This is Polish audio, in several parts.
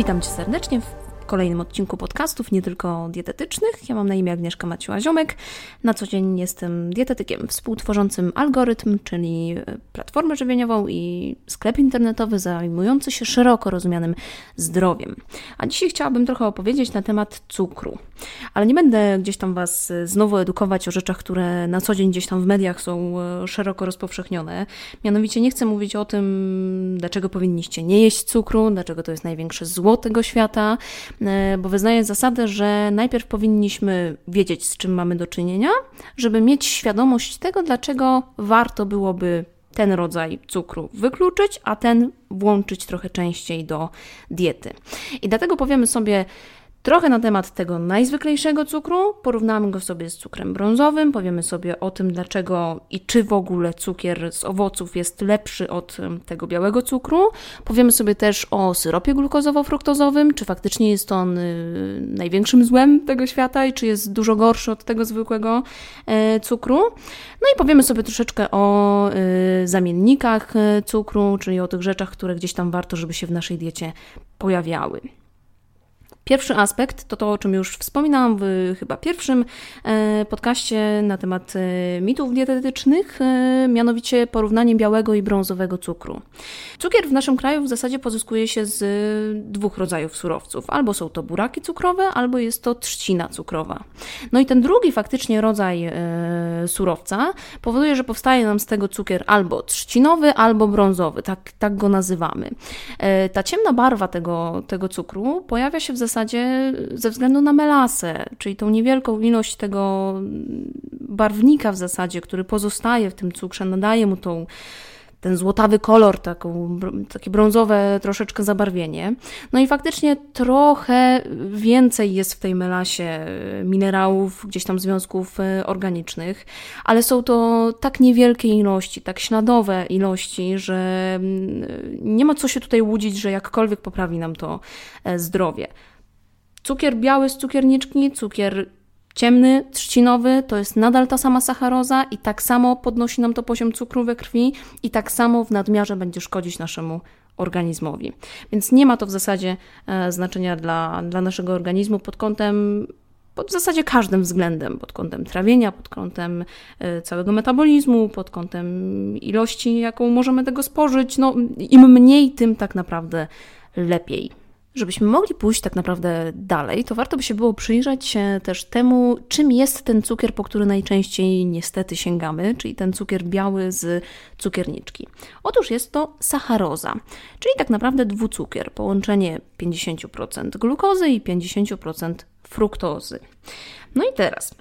Witam Cię serdecznie w kolejnym odcinku podcastów, nie tylko dietetycznych. Ja mam na imię Agnieszka Maciła-Ziomek. Na co dzień jestem dietetykiem współtworzącym Algorytm, czyli e, platformę żywieniową i sklep internetowy zajmujący się szeroko rozumianym zdrowiem. A dzisiaj chciałabym trochę opowiedzieć na temat cukru. Ale nie będę gdzieś tam Was e, znowu edukować o rzeczach, które na co dzień gdzieś tam w mediach są e, szeroko rozpowszechnione. Mianowicie nie chcę mówić o tym, dlaczego powinniście nie jeść cukru, dlaczego to jest największe zło tego świata, bo wyznaję zasadę, że najpierw powinniśmy wiedzieć, z czym mamy do czynienia, żeby mieć świadomość tego, dlaczego warto byłoby ten rodzaj cukru wykluczyć, a ten włączyć trochę częściej do diety. I dlatego powiemy sobie, Trochę na temat tego najzwyklejszego cukru, porównamy go sobie z cukrem brązowym, powiemy sobie o tym, dlaczego i czy w ogóle cukier z owoców jest lepszy od tego białego cukru. Powiemy sobie też o syropie glukozowo-fruktozowym, czy faktycznie jest on y, największym złem tego świata i czy jest dużo gorszy od tego zwykłego y, cukru. No i powiemy sobie troszeczkę o y, zamiennikach y, cukru, czyli o tych rzeczach, które gdzieś tam warto, żeby się w naszej diecie pojawiały. Pierwszy aspekt to to, o czym już wspominałam w chyba pierwszym e, podcaście na temat e, mitów dietetycznych, e, mianowicie porównanie białego i brązowego cukru. Cukier w naszym kraju w zasadzie pozyskuje się z dwóch rodzajów surowców. Albo są to buraki cukrowe, albo jest to trzcina cukrowa. No i ten drugi faktycznie rodzaj surowca powoduje, że powstaje nam z tego cukier albo trzcinowy, albo brązowy, tak, tak go nazywamy. Ta ciemna barwa tego, tego cukru pojawia się w zasadzie zasadzie ze względu na melasę, czyli tą niewielką ilość tego barwnika w zasadzie, który pozostaje w tym cukrze, nadaje mu tą ten złotawy kolor, taką, takie brązowe troszeczkę zabarwienie. No i faktycznie trochę więcej jest w tej melasie minerałów, gdzieś tam związków e, organicznych, ale są to tak niewielkie ilości, tak śladowe ilości, że mm, nie ma co się tutaj łudzić, że jakkolwiek poprawi nam to e, zdrowie. Cukier biały z cukierniczki, cukier ciemny, trzcinowy to jest nadal ta sama sacharoza i tak samo podnosi nam to poziom cukru we krwi i tak samo w nadmiarze będzie szkodzić naszemu organizmowi. Więc nie ma to w zasadzie e, znaczenia dla, dla naszego organizmu pod kątem pod w zasadzie każdym względem, pod kątem trawienia, pod kątem e, całego metabolizmu, pod kątem ilości, jaką możemy tego spożyć. No, im mniej, tym tak naprawdę lepiej. Żebyśmy mogli pójść tak naprawdę dalej, to warto by się było przyjrzeć się też temu, czym jest ten cukier, po który najczęściej niestety sięgamy, czyli ten cukier biały z cukierniczki. Otóż jest to sacharoza, czyli tak naprawdę dwucukier, połączenie 50% glukozy i 50% fruktozy. No i teraz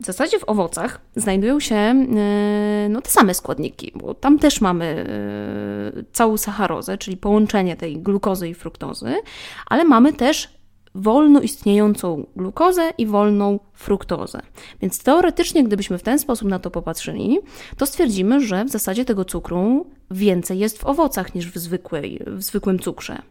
w zasadzie w owocach znajdują się e, no, te same składniki, bo tam też mamy e, całą sacharozę, czyli połączenie tej glukozy i fruktozy, ale mamy też wolno istniejącą glukozę i wolną fruktozę. Więc teoretycznie, gdybyśmy w ten sposób na to popatrzyli, to stwierdzimy, że w zasadzie tego cukru więcej jest w owocach niż w, zwykłej, w zwykłym cukrze.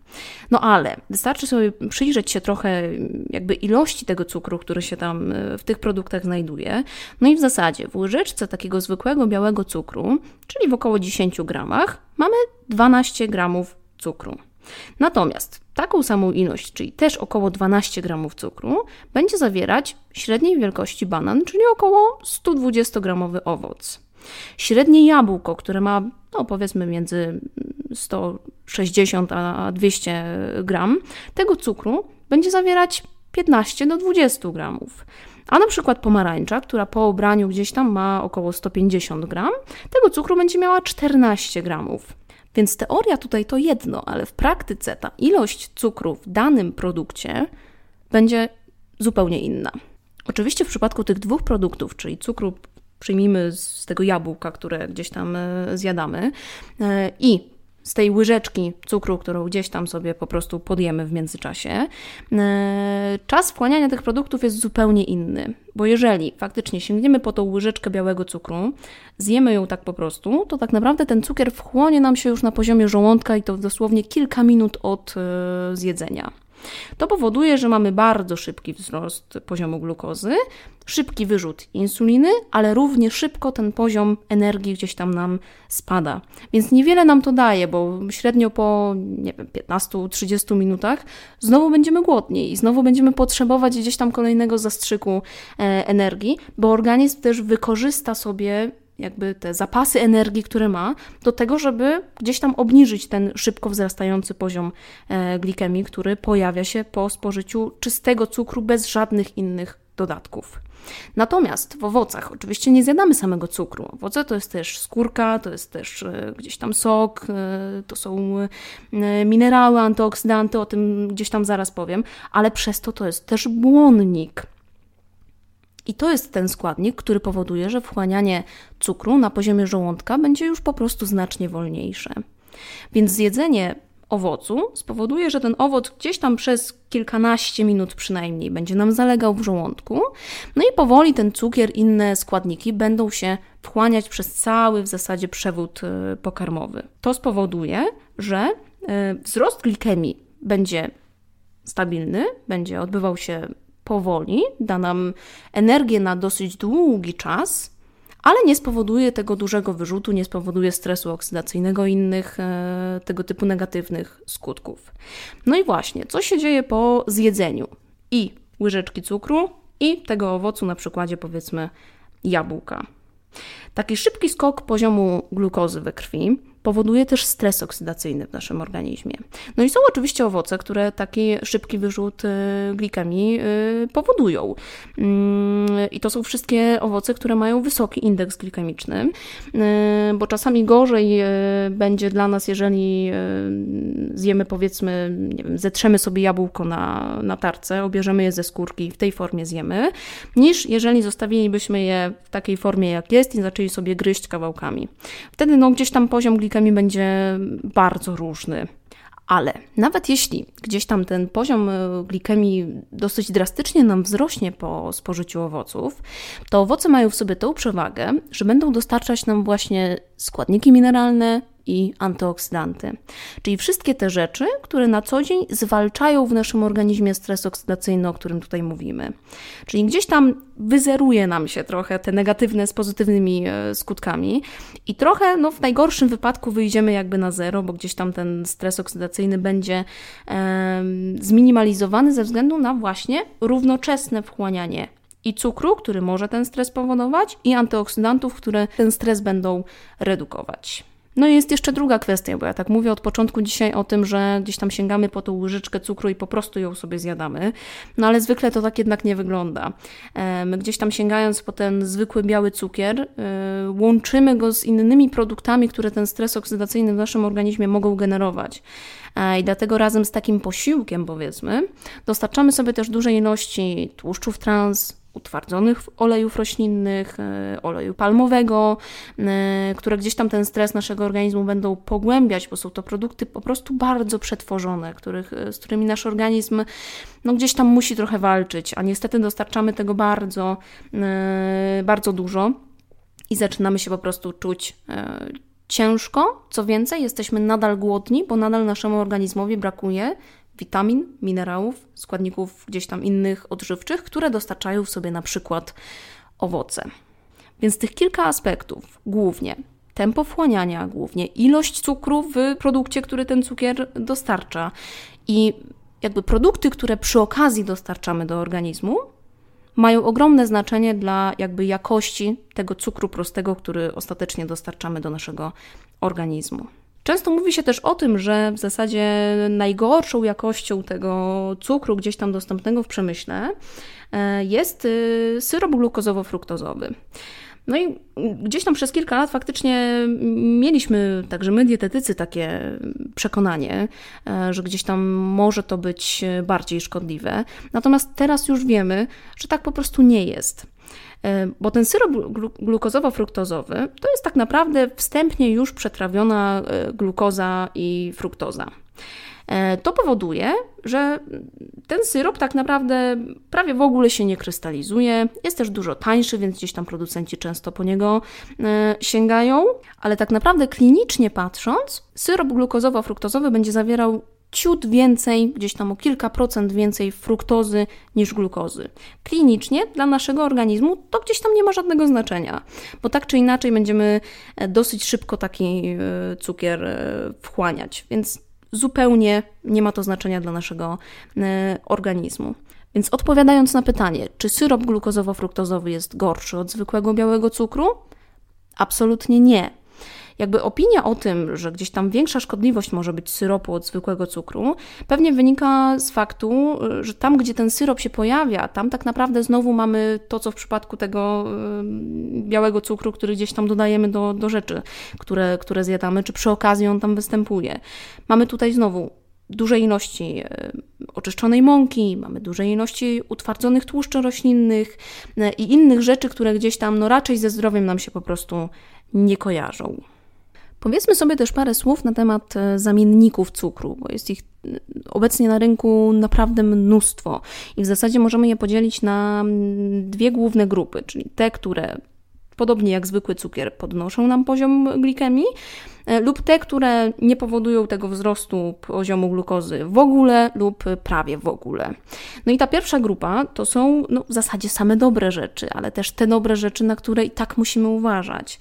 No ale wystarczy sobie przyjrzeć się trochę jakby ilości tego cukru, który się tam e, w tych produktach znajduje. No i w zasadzie w łyżeczce takiego zwykłego białego cukru, czyli w około 10 gramach, mamy 12 gramów cukru. Natomiast taką samą ilość, czyli też około 12 gramów cukru, będzie zawierać średniej wielkości banan, czyli około 120-gramowy owoc. Średnie jabłko, które ma no powiedzmy między 160 a 200 gram, tego cukru będzie zawierać 15 do 20 gramów. A na przykład pomarańcza, która po obraniu gdzieś tam ma około 150 gram, tego cukru będzie miała 14 gramów. Więc teoria tutaj to jedno, ale w praktyce ta ilość cukru w danym produkcie będzie zupełnie inna. Oczywiście w przypadku tych dwóch produktów, czyli cukru przyjmijmy z tego jabłka, które gdzieś tam e, zjadamy e, i z tej łyżeczki cukru, którą gdzieś tam sobie po prostu podjemy w międzyczasie, e, czas wchłaniania tych produktów jest zupełnie inny. Bo jeżeli faktycznie sięgniemy po tą łyżeczkę białego cukru, zjemy ją tak po prostu, to tak naprawdę ten cukier wchłonie nam się już na poziomie żołądka i to dosłownie kilka minut od zjedzenia. To powoduje, że mamy bardzo szybki wzrost poziomu glukozy, szybki wyrzut insuliny, ale równie szybko ten poziom energii gdzieś tam nam spada. Więc niewiele nam to daje, bo średnio po nie wiem, 15-30 minutach znowu będziemy głodni i znowu będziemy potrzebować gdzieś tam kolejnego zastrzyku e, energii, bo organizm też wykorzysta sobie jakby te zapasy energii, które ma, do tego, żeby gdzieś tam obniżyć ten szybko wzrastający poziom e, glikemii, który pojawia się po spożyciu czystego cukru bez żadnych innych dodatków. Natomiast w owocach oczywiście nie zjadamy samego cukru. Owoce to jest też skórka, to jest też e, gdzieś tam sok, e, to są minerały, antyoksydanty, o tym gdzieś tam zaraz powiem, ale przez to to jest też błonnik. I to jest ten składnik, który powoduje, że wchłanianie cukru na poziomie żołądka będzie już po prostu znacznie wolniejsze. Więc zjedzenie owocu spowoduje, że ten owoc gdzieś tam przez kilkanaście minut przynajmniej będzie nam zalegał w żołądku, no i powoli ten cukier, inne składniki będą się wchłaniać przez cały w zasadzie przewód e, pokarmowy. To spowoduje, że e, wzrost glikemii będzie stabilny, będzie odbywał się powoli, da nam energię na dosyć długi czas, ale nie spowoduje tego dużego wyrzutu, nie spowoduje stresu oksydacyjnego i innych e, tego typu negatywnych skutków. No i właśnie, co się dzieje po zjedzeniu i łyżeczki cukru i tego owocu, na przykładzie powiedzmy jabłka. Taki szybki skok poziomu glukozy we krwi powoduje też stres oksydacyjny w naszym organizmie. No i są oczywiście owoce, które taki szybki wyrzut y, glikemii y, powodują. Mm, I to są wszystkie owoce, które mają wysoki indeks glikemiczny, y, bo czasami gorzej będzie dla nas, jeżeli zjemy powiedzmy, nie wiem, zetrzemy sobie jabłko na, na tarce, obierzemy je ze skórki i w tej formie zjemy, niż jeżeli zostawilibyśmy je w takiej formie jak jest i zaczęli sobie gryźć kawałkami. Wtedy no, gdzieś tam poziom glikemii glikemii będzie bardzo różny. Ale nawet jeśli gdzieś tam ten poziom e, glikemii dosyć drastycznie nam wzrośnie po spożyciu owoców, to owoce mają w sobie tą przewagę, że będą dostarczać nam właśnie składniki mineralne, i antyoksydanty. Czyli wszystkie te rzeczy, które na co dzień zwalczają w naszym organizmie stres oksydacyjny, o którym tutaj mówimy. Czyli gdzieś tam wyzeruje nam się trochę te negatywne z pozytywnymi e, skutkami i trochę no, w najgorszym wypadku wyjdziemy jakby na zero, bo gdzieś tam ten stres oksydacyjny będzie e, zminimalizowany ze względu na właśnie równoczesne wchłanianie i cukru, który może ten stres powodować, i antyoksydantów, które ten stres będą redukować. No i jest jeszcze druga kwestia, bo ja tak mówię od początku dzisiaj o tym, że gdzieś tam sięgamy po tą łyżeczkę cukru i po prostu ją sobie zjadamy, no ale zwykle to tak jednak nie wygląda. My gdzieś tam sięgając po ten zwykły biały cukier, e, łączymy go z innymi produktami, które ten stres oksydacyjny w naszym organizmie mogą generować. E, I dlatego razem z takim posiłkiem, powiedzmy, dostarczamy sobie też duże ilości tłuszczów trans, utwardzonych olejów roślinnych, e, oleju palmowego, e, które gdzieś tam ten stres naszego organizmu będą pogłębiać, bo są to produkty po prostu bardzo przetworzone, których, e, z którymi nasz organizm no, gdzieś tam musi trochę walczyć, a niestety dostarczamy tego bardzo, bardzo dużo i zaczynamy się po prostu czuć ciężko. Co więcej, jesteśmy nadal głodni, bo nadal naszemu organizmowi brakuje witamin, minerałów, składników gdzieś tam innych odżywczych, które dostarczają w sobie na przykład owoce. Więc tych kilka aspektów, głównie tempo wchłaniania, głównie ilość cukru w produkcie, który ten cukier dostarcza i jakby produkty, które przy okazji dostarczamy do organizmu, mają ogromne znaczenie dla jakby jakości tego cukru prostego, który ostatecznie dostarczamy do naszego organizmu. Często mówi się też o tym, że w zasadzie najgorszą jakością tego cukru gdzieś tam dostępnego w przemyśle e, jest y, syrop glukozowo-fruktozowy. No i gdzieś tam przez kilka lat faktycznie mieliśmy, także my dietetycy, takie przekonanie, e, że gdzieś tam może to być bardziej szkodliwe. Natomiast teraz już wiemy, że tak po prostu nie jest. E, bo ten syrop glukozowo-fruktozowy to jest tak naprawdę wstępnie już przetrawiona e, glukoza i fruktoza. E, to powoduje, że ten syrop tak naprawdę prawie w ogóle się nie krystalizuje. Jest też dużo tańszy, więc gdzieś tam producenci często po niego sięgają, ale tak naprawdę klinicznie patrząc, syrop glukozowo-fruktozowy będzie zawierał ciut więcej, gdzieś tam o kilka procent więcej fruktozy niż glukozy. Klinicznie dla naszego organizmu to gdzieś tam nie ma żadnego znaczenia, bo tak czy inaczej będziemy e, dosyć szybko taki e, cukier e, wchłaniać, więc zupełnie nie ma to znaczenia dla naszego organizmu. Więc odpowiadając na pytanie, czy syrop glukozowo-fruktozowy jest gorszy od zwykłego białego cukru? Absolutnie nie jakby opinia o tym, że gdzieś tam większa szkodliwość może być syropu od zwykłego cukru, pewnie wynika z faktu, że tam, gdzie ten syrop się pojawia, tam tak naprawdę znowu mamy to, co w przypadku tego białego cukru, który gdzieś tam dodajemy do, do rzeczy, które, które zjadamy, czy przy okazji on tam występuje. Mamy tutaj znowu duże ilości oczyszczonej mąki, mamy duże ilości utwardzonych tłuszczy roślinnych e, i innych rzeczy, które gdzieś tam no raczej ze zdrowiem nam się po prostu nie kojarzą. Powiedzmy sobie też parę słów na temat e, zamienników cukru, bo jest ich e, obecnie na rynku naprawdę mnóstwo i w zasadzie możemy je podzielić na mm, dwie główne grupy, czyli te, które podobnie jak zwykły cukier podnoszą nam poziom glikemii, e, lub te, które nie powodują tego wzrostu poziomu glukozy w ogóle lub prawie w ogóle. No i ta pierwsza grupa to są no, w zasadzie same dobre rzeczy, ale też te dobre rzeczy, na które i tak musimy uważać,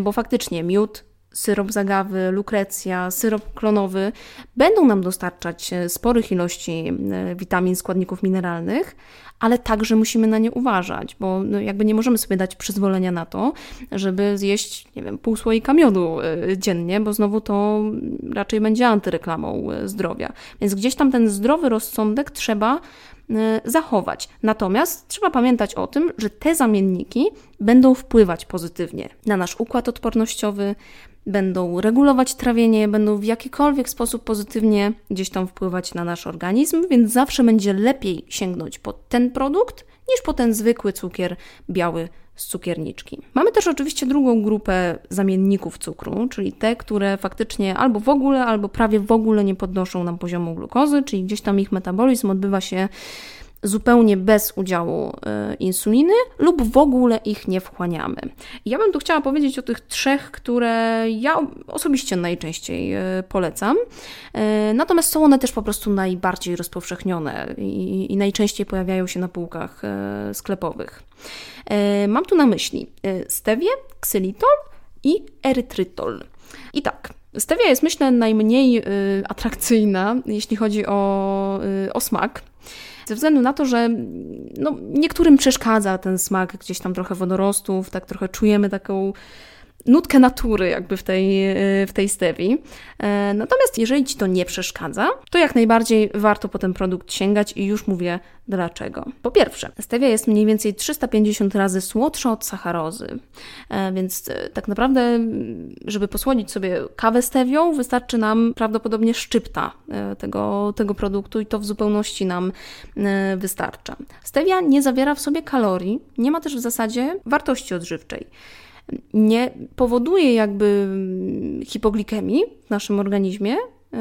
bo faktycznie miód, syrop zagawy, lukrecja, syrop klonowy będą nam dostarczać e, sporych ilości e, witamin, składników mineralnych, ale także musimy na nie uważać, bo no jakby nie możemy sobie dać przyzwolenia na to, żeby zjeść, nie wiem, pół słoika miodu e, dziennie, bo znowu to raczej będzie antyreklamą zdrowia. Więc gdzieś tam ten zdrowy rozsądek trzeba zachować. Natomiast trzeba pamiętać o tym, że te zamienniki będą wpływać pozytywnie na nasz układ odpornościowy, będą regulować trawienie, będą w jakikolwiek sposób pozytywnie gdzieś tam wpływać na nasz organizm, więc zawsze będzie lepiej sięgnąć po ten produkt niż po ten zwykły cukier biały z cukierniczki. Mamy też oczywiście drugą grupę zamienników cukru, czyli te, które faktycznie albo w ogóle, albo prawie w ogóle nie podnoszą nam poziomu glukozy, czyli gdzieś tam ich metabolizm odbywa się zupełnie bez udziału e, insuliny lub w ogóle ich nie wchłaniamy. Ja bym tu chciała powiedzieć o tych trzech, które ja osobiście najczęściej e, polecam. E, natomiast są one też po prostu najbardziej rozpowszechnione i, najczęściej pojawiają się na półkach sklepowych. Mam tu na myśli stewię, ksylitol i erytrytol. I tak, Stevia jest myślę najmniej atrakcyjna, jeśli chodzi o, o smak. Ze względu na to, że no, niektórym przeszkadza ten smak gdzieś tam trochę wodorostów, tak trochę czujemy taką nutkę natury jakby w tej, e, w tej stewi. E, natomiast jeżeli Ci to nie przeszkadza, to jak najbardziej warto po ten produkt sięgać i już mówię dlaczego. Po pierwsze, stevia jest mniej więcej 350 razy słodsza od sacharozy, e, więc tak naprawdę, żeby posłodzić sobie kawę stewią, wystarczy nam prawdopodobnie szczypta tego, tego produktu i to w zupełności nam wystarcza. Stevia nie zawiera w sobie kalorii, nie ma też w zasadzie wartości odżywczej nie powoduje jakby hipoglikemii w naszym organizmie, yy,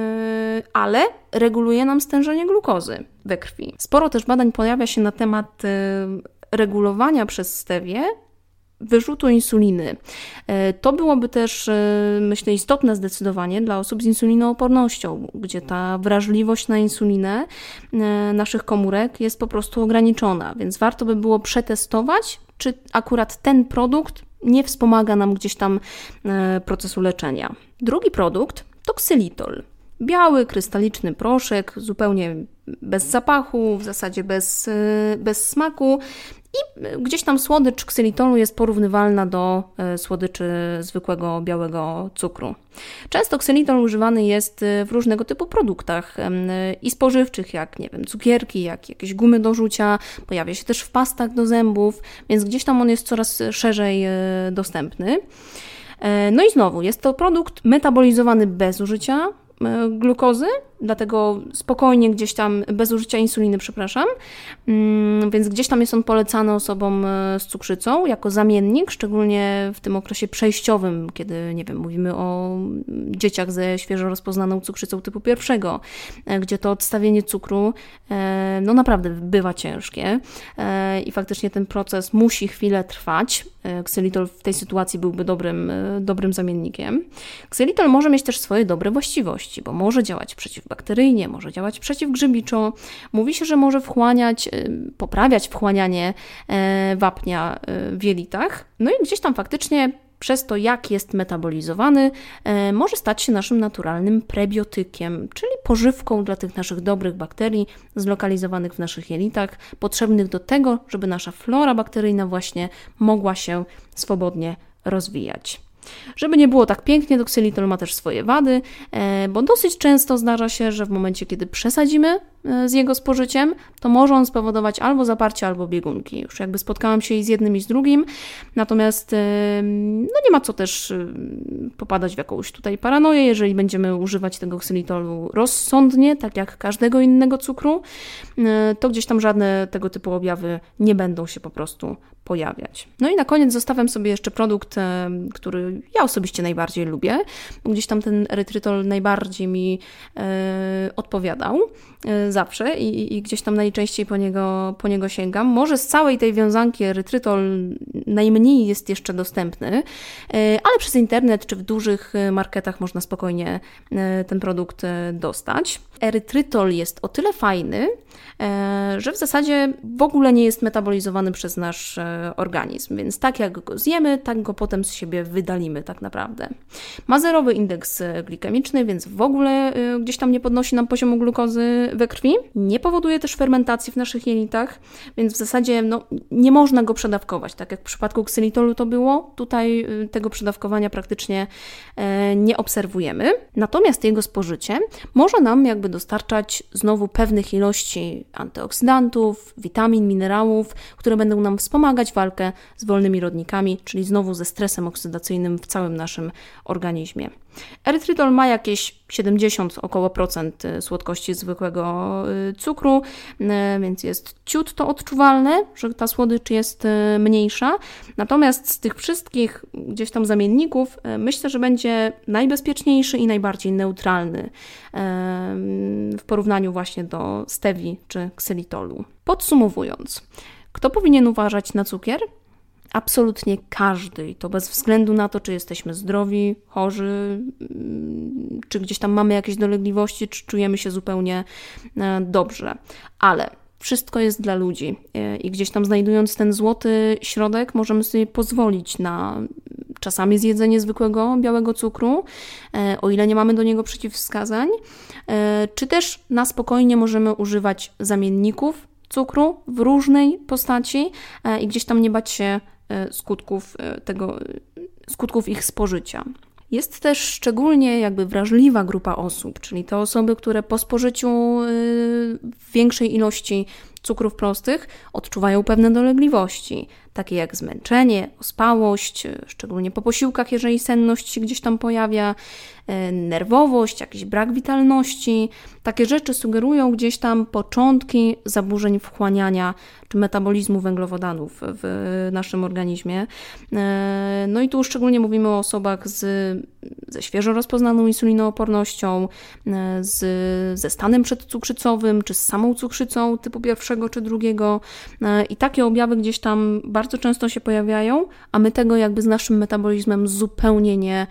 ale reguluje nam stężenie glukozy we krwi. Sporo też badań pojawia się na temat yy, regulowania przez stewie wyrzutu insuliny. Yy, to byłoby też, myślę, istotne zdecydowanie dla osób z insulinoopornością, gdzie ta wrażliwość na insulinę naszych komórek jest po prostu ograniczona, więc warto by było przetestować, czy akurat ten produkt nie wspomaga nam gdzieś tam e, procesu leczenia. Drugi produkt to ksylitol. Biały, krystaliczny proszek, zupełnie bez zapachu, w zasadzie bez, e, bez smaku i gdzieś tam słodycz ksylitolu jest porównywalna do e, słodyczy zwykłego białego cukru. Często ksylitol używany jest e, w różnego typu produktach i spożywczych, jak nie wiem, cukierki, jak jakieś gumy do rzucia, pojawia się też w pastach do zębów, więc gdzieś tam on jest coraz szerzej e, dostępny. No i znowu, jest to produkt metabolizowany bez użycia E, glukozy, dlatego spokojnie gdzieś tam, bez użycia insuliny, przepraszam, mm, więc gdzieś tam jest on polecany osobom e, z cukrzycą jako zamiennik, szczególnie w tym okresie przejściowym, kiedy, nie wiem, mówimy o dzieciach ze świeżo rozpoznaną cukrzycą typu pierwszego, e, gdzie to odstawienie cukru, no naprawdę bywa ciężkie i faktycznie ten proces musi chwilę trwać. Ksylitol w tej sytuacji byłby dobrym, dobrym zamiennikiem. Ksylitol może mieć też swoje dobre właściwości, bo może działać przeciw przeciwbakteryjnie, może działać przeciwgrzybiczo. Mówi się, że może wchłaniać, poprawiać wchłanianie wapnia w jelitach. No i gdzieś tam faktycznie przez to, jak jest metabolizowany, e, może stać się naszym naturalnym prebiotykiem, czyli pożywką dla tych naszych dobrych bakterii zlokalizowanych w naszych jelitach, potrzebnych do tego, żeby nasza flora bakteryjna właśnie mogła się swobodnie rozwijać. Żeby nie było tak pięknie, to ksylitol ma też swoje wady, e, bo dosyć często zdarza się, że w momencie, kiedy przesadzimy z jego spożyciem, to może on spowodować albo zaparcie, albo biegunki. Już jakby spotkałam się i z jednym, i z drugim, natomiast e, no nie ma co też popadać w jakąś tutaj paranoję, jeżeli będziemy używać tego ksylitolu rozsądnie, tak jak każdego innego cukru, to gdzieś tam żadne tego typu objawy nie będą się po prostu pojawiać. No i na koniec zostawiam sobie jeszcze produkt, który ja osobiście najbardziej lubię. Gdzieś tam ten erytrytol najbardziej mi e, odpowiadał e, zawsze i, i, gdzieś tam najczęściej po niego, po niego sięgam. Może z całej tej wiązanki erytrytol najmniej jest jeszcze dostępny, e, ale przez internet czy w dużych marketach można spokojnie ten produkt dostać. Erytrytol jest o tyle fajny, że w zasadzie w ogóle nie jest metabolizowany przez nasz organizm, więc tak jak go zjemy, tak go potem z siebie wydalimy tak naprawdę. Ma zerowy indeks glikemiczny, więc w ogóle gdzieś tam nie podnosi nam poziomu glukozy we krwi. Nie powoduje też fermentacji w naszych jelitach, więc w zasadzie no, nie można go przedawkować, tak jak w przypadku ksylitolu to było. Tutaj y, tego przedawkowania praktycznie e, nie obserwujemy. Natomiast jego spożycie może nam jakby dostarczać znowu pewnych ilości antyoksydantów, witamin, minerałów, które będą nam wspomagać walkę z wolnymi rodnikami, czyli znowu ze stresem oksydacyjnym w całym naszym organizmie. Erytrytol ma jakieś 70 około procent y, słodkości zwykłego y, cukru, y, więc jest ciut to odczuwalne, że ta słodycz jest mniejsza. Natomiast z tych wszystkich gdzieś tam zamienników myślę, że będzie najbezpieczniejszy i najbardziej neutralny w porównaniu właśnie do stewi czy ksylitolu. Podsumowując, kto powinien uważać na cukier? Absolutnie każdy, i to bez względu na to, czy jesteśmy zdrowi, chorzy, mm, czy gdzieś tam mamy jakieś dolegliwości, czy czujemy się zupełnie e, dobrze. Ale wszystko jest dla ludzi e, i gdzieś tam znajdując ten złoty środek, możemy sobie pozwolić na czasami zjedzenie zwykłego białego cukru, e, o ile nie mamy do niego przeciwwskazań, czy też na spokojnie możemy używać zamienników cukru w różnej postaci i gdzieś tam nie bać się skutków e, tego, skutków ich spożycia. Jest też szczególnie jakby wrażliwa grupa osób, czyli te osoby, które po spożyciu e, większej ilości cukrów prostych odczuwają pewne dolegliwości, takie jak zmęczenie, ospałość, szczególnie po posiłkach, jeżeli senność się gdzieś tam pojawia, E, nerwowość, jakiś brak witalności. Takie rzeczy sugerują gdzieś tam początki zaburzeń wchłaniania czy metabolizmu węglowodanów w naszym organizmie. E, no i tu szczególnie mówimy o osobach z, ze świeżo rozpoznaną insulinoopornością, e, z, ze stanem przedcukrzycowym, czy z samą cukrzycą typu pierwszego czy drugiego. I takie objawy gdzieś tam bardzo często się pojawiają, a my tego jakby z naszym metabolizmem zupełnie nie,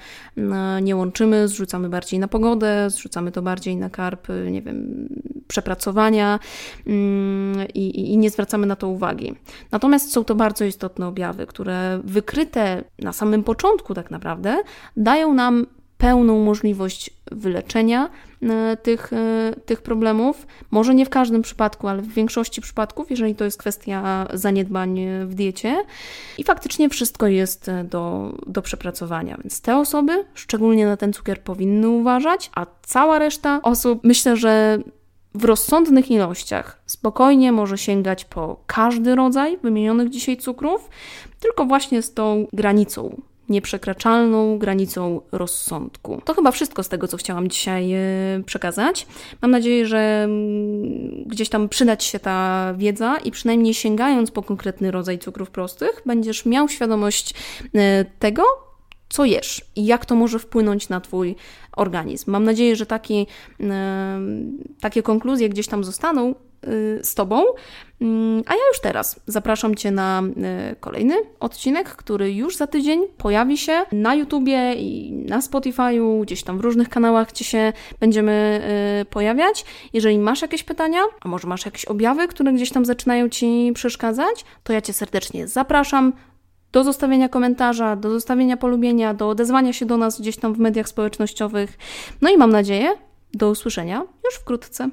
nie łączymy zrzucamy bardziej na pogodę, zrzucamy to bardziej na karp, nie wiem, przepracowania mm, i, i nie zwracamy na to uwagi. Natomiast są to bardzo istotne objawy, które wykryte na samym początku tak naprawdę dają nam pełną możliwość wyleczenia e, tych, e, tych problemów. Może nie w każdym przypadku, ale w większości przypadków, jeżeli to jest kwestia zaniedbań w diecie. I faktycznie wszystko jest do, do przepracowania. Więc te osoby szczególnie na ten cukier powinny uważać, a cała reszta osób myślę, że w rozsądnych ilościach spokojnie może sięgać po każdy rodzaj wymienionych dzisiaj cukrów, tylko właśnie z tą granicą nieprzekraczalną granicą rozsądku. To chyba wszystko z tego, co chciałam dzisiaj e, przekazać. Mam nadzieję, że mm, gdzieś tam przydać się ta wiedza i przynajmniej sięgając po konkretny rodzaj cukrów prostych, będziesz miał świadomość e, tego, co jesz i jak to może wpłynąć na Twój organizm. Mam nadzieję, że taki, takie konkluzje gdzieś tam zostaną z Tobą. Mm, a ja już teraz zapraszam Cię na y, kolejny odcinek, który już za tydzień pojawi się na YouTubie i na Spotify'u, gdzieś tam w różnych kanałach, gdzie się będziemy y, pojawiać. Jeżeli masz jakieś pytania, a może masz jakieś objawy, które gdzieś tam zaczynają Ci przeszkadzać, to ja Cię serdecznie zapraszam do zostawienia komentarza, do zostawienia polubienia, do odezwania się do nas gdzieś tam w mediach społecznościowych. No i mam nadzieję, do usłyszenia już wkrótce.